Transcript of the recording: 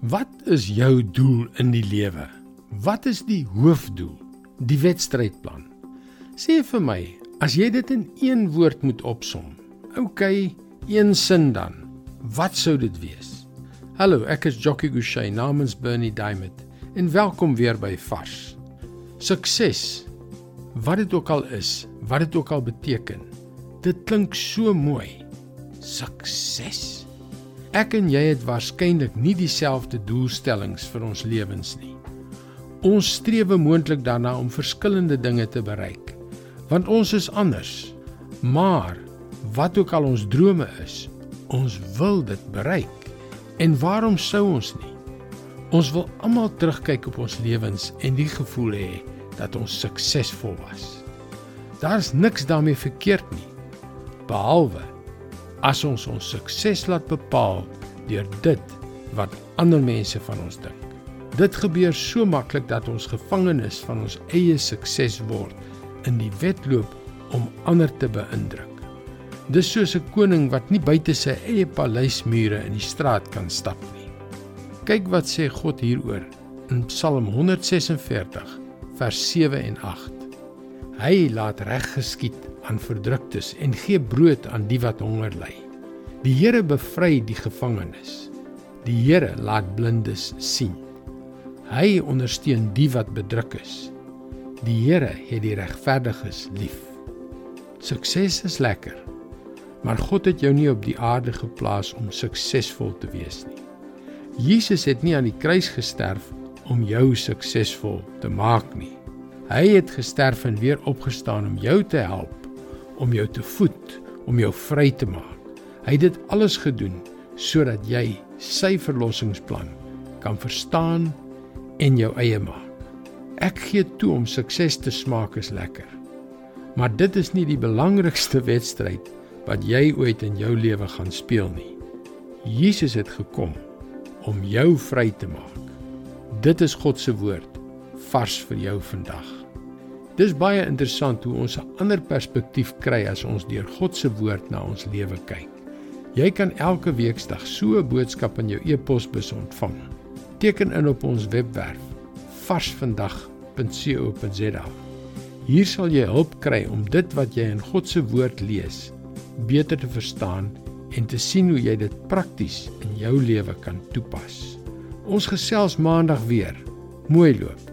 Wat is jou doel in die lewe? Wat is die hoofdoel? Die wedstrydplan. Sê vir my, as jy dit in een woord moet opsom. OK, een sin dan. Wat sou dit wees? Hallo, ek is Jockey Gouchee namens Bernie Diamond en welkom weer by Vars. Sukses. Wat dit ook al is, wat dit ook al beteken. Dit klink so mooi. Sukses. Ek en jy het waarskynlik nie dieselfde doelstellings vir ons lewens nie. Ons streef moontlik daarna om verskillende dinge te bereik, want ons is anders. Maar wat ook al ons drome is, ons wil dit bereik. En waarom sou ons nie? Ons wil almal terugkyk op ons lewens en die gevoel hê dat ons suksesvol was. Daar's niks daarmee verkeerd nie, behalwe as ons ons sukses laat bepaal deur dit wat ander mense van ons dink. Dit gebeur so maklik dat ons gevangenes van ons eie sukses word in die wedloop om ander te beïndruk. Dis soos 'n koning wat nie buite sy eie paleismure in die straat kan stap nie. Kyk wat sê God hieroor in Psalm 146 vers 7 en 8. Hy laat reg geskied aan verdruktes en gee brood aan die wat honger ly. Die Here bevry die gevangenes. Die Here laat blindes sien. Hy ondersteun die wat bedruk is. Die Here het die regverdiges lief. Sukses is lekker. Maar God het jou nie op die aarde geplaas om suksesvol te wees nie. Jesus het nie aan die kruis gesterf om jou suksesvol te maak nie. Hy het gesterf en weer opgestaan om jou te help om jou te voed, om jou vry te maak. Hy het dit alles gedoen sodat jy sy verlossingsplan kan verstaan en jou eie maak. Ek gee toe om sukses te smaak is lekker. Maar dit is nie die belangrikste wedstryd wat jy ooit in jou lewe gaan speel nie. Jesus het gekom om jou vry te maak. Dit is God se woord vars vir jou vandag. Dis baie interessant hoe ons 'n ander perspektief kry as ons deur God se woord na ons lewe kyk. Jy kan elke weeksdag so 'n boodskap in jou e-posbus ontvang. Teken in op ons webwerf varsvandag.co.za. Hier sal jy hulp kry om dit wat jy in God se woord lees beter te verstaan en te sien hoe jy dit prakties in jou lewe kan toepas. Ons gesels maandag weer. Mooi loop.